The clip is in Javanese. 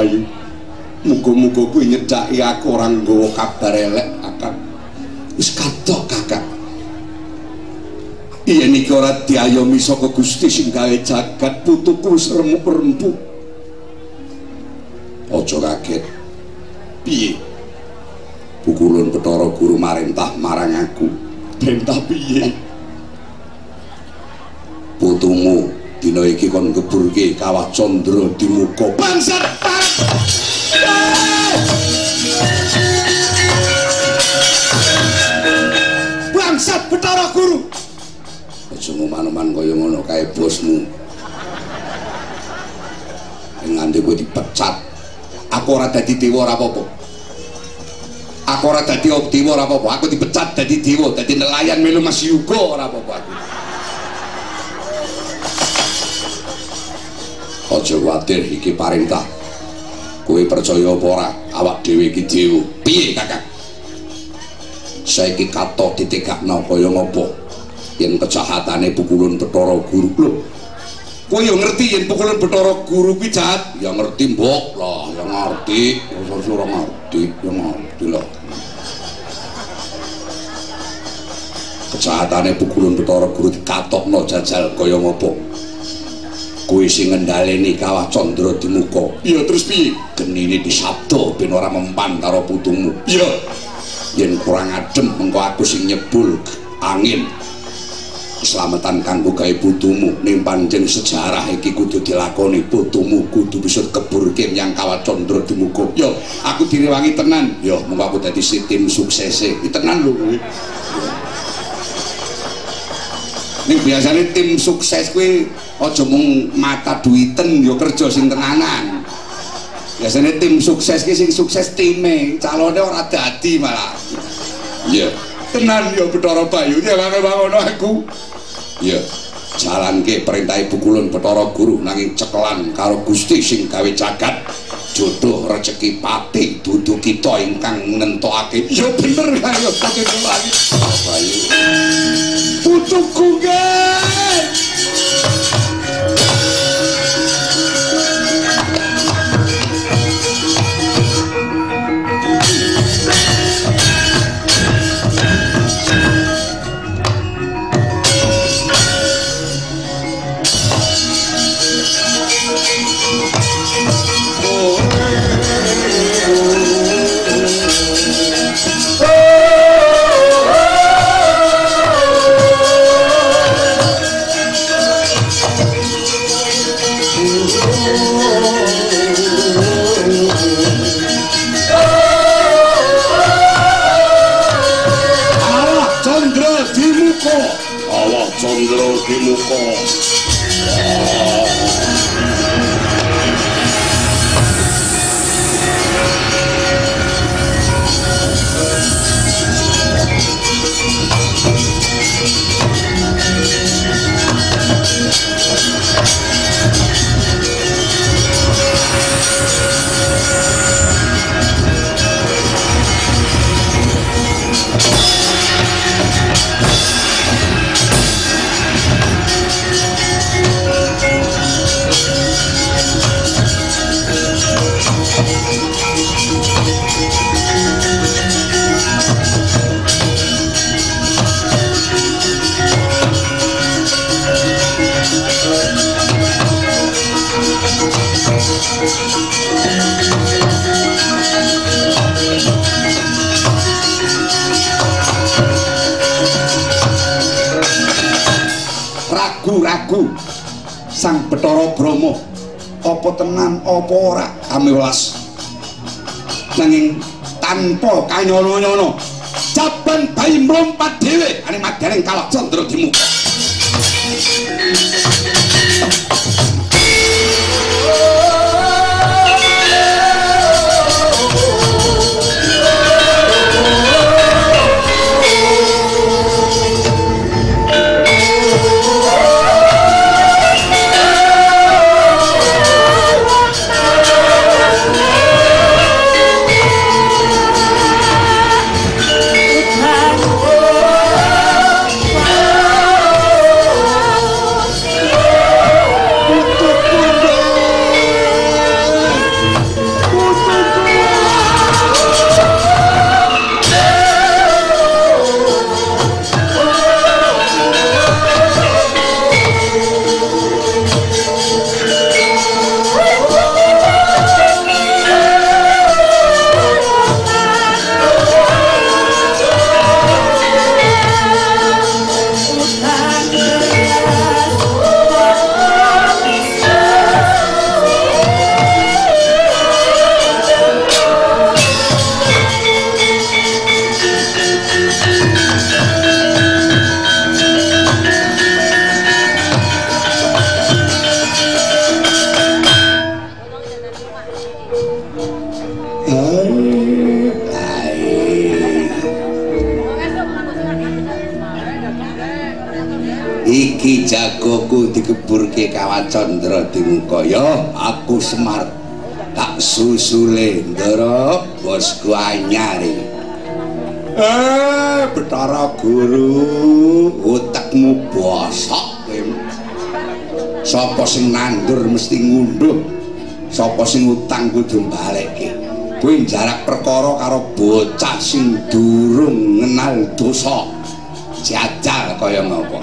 Bayu. Muga-muga kuwi nyedhaki aku ora nggawa kabar elek akak wis kadok kakak. Yen iki ora diayomi saka Gusti sing gawe jagat putuku wis remuk-rempuk aja kaget. Piye? Pukulun Betara Guru marintah marang aku. Bentah piye? Putumu dina iki kon ngeburke kawah candra di muka bangsat bangsat betara guru! Aja ngoman-oman kaya ngono kae bosmu. Nganti kowe dipecat. Aku ora dadi dewa ora apa-apa. Aku ora dadi dewa ora apa-apa. Aku dipecat dadi dewa dadi nelayan melu Mas Yuga ora apa-apa aja kuwatir iki parintah kowe percaya apa ora? Awak dhewe iki dewa piye kakak? Saiki kato ditegakno kaya ngopo? Yen kejahatane pukulun Bathara Guru. Lho kowe yo ngerti yen pukulun Bathara Guru kuwi jahat? Ya ngerti mbok. Lah ya ngerti. Ora ngerti. Ya ngerti lah kejahatane pukulun Bathara Guru dikatokno jajal kaya ngopo kuwi sing ngendhaleni kawah candra di muka iya terus piye? Genine disabda ben ora mempan karo putumu. Iya. Yen kurang adem mengko aku sing nyebul angin. Keselamatan kanggo gawe putumu. Ning pancen sejarah iki kudu dilakoni putumu kudu bisa keburke yang kawah candra di muka yo aku direwangi tenan. Yo mengko aku dadi si tim suksese. Tenan lho kuwi. Ning biasane tim sukses kuwi aja mung mata duiten ya kerja sing tenanan. Biasane tim sukses ki sing sukses time, calone ora dadi malah. Iya. Tenan ya Bathara Bayu, ya kang bangono aku. Iya. Jalanke perintah Ibu Kulun Bathara Guru nanging cekelan karo Gusti sing gawe jagat. jodoh rezeki pati dudu kita ingkang nentokake ya bener kaya pati lagi bayu putuku guys Alexandra Timuco. Alexandra Timuco. Ah. Ragu-ragu. Sang Bathara Brahma. Apa tenan apa ora? Amiwelas nanging tanpa kanyono-nyono jaban bayi mlompat dhewe. Ane madaring kalak candra di muka iki jagoku dikeburke kawacandra di muka ya aku semar. Tak susule ndara bosku anyar eh betara guru utekmu bosok sapa sing nandur mesti ngunduh sapa sing utang kudu balekke kuwi jarak perkara karo bocah sing durung ngenal dosa jajal kaya ngapa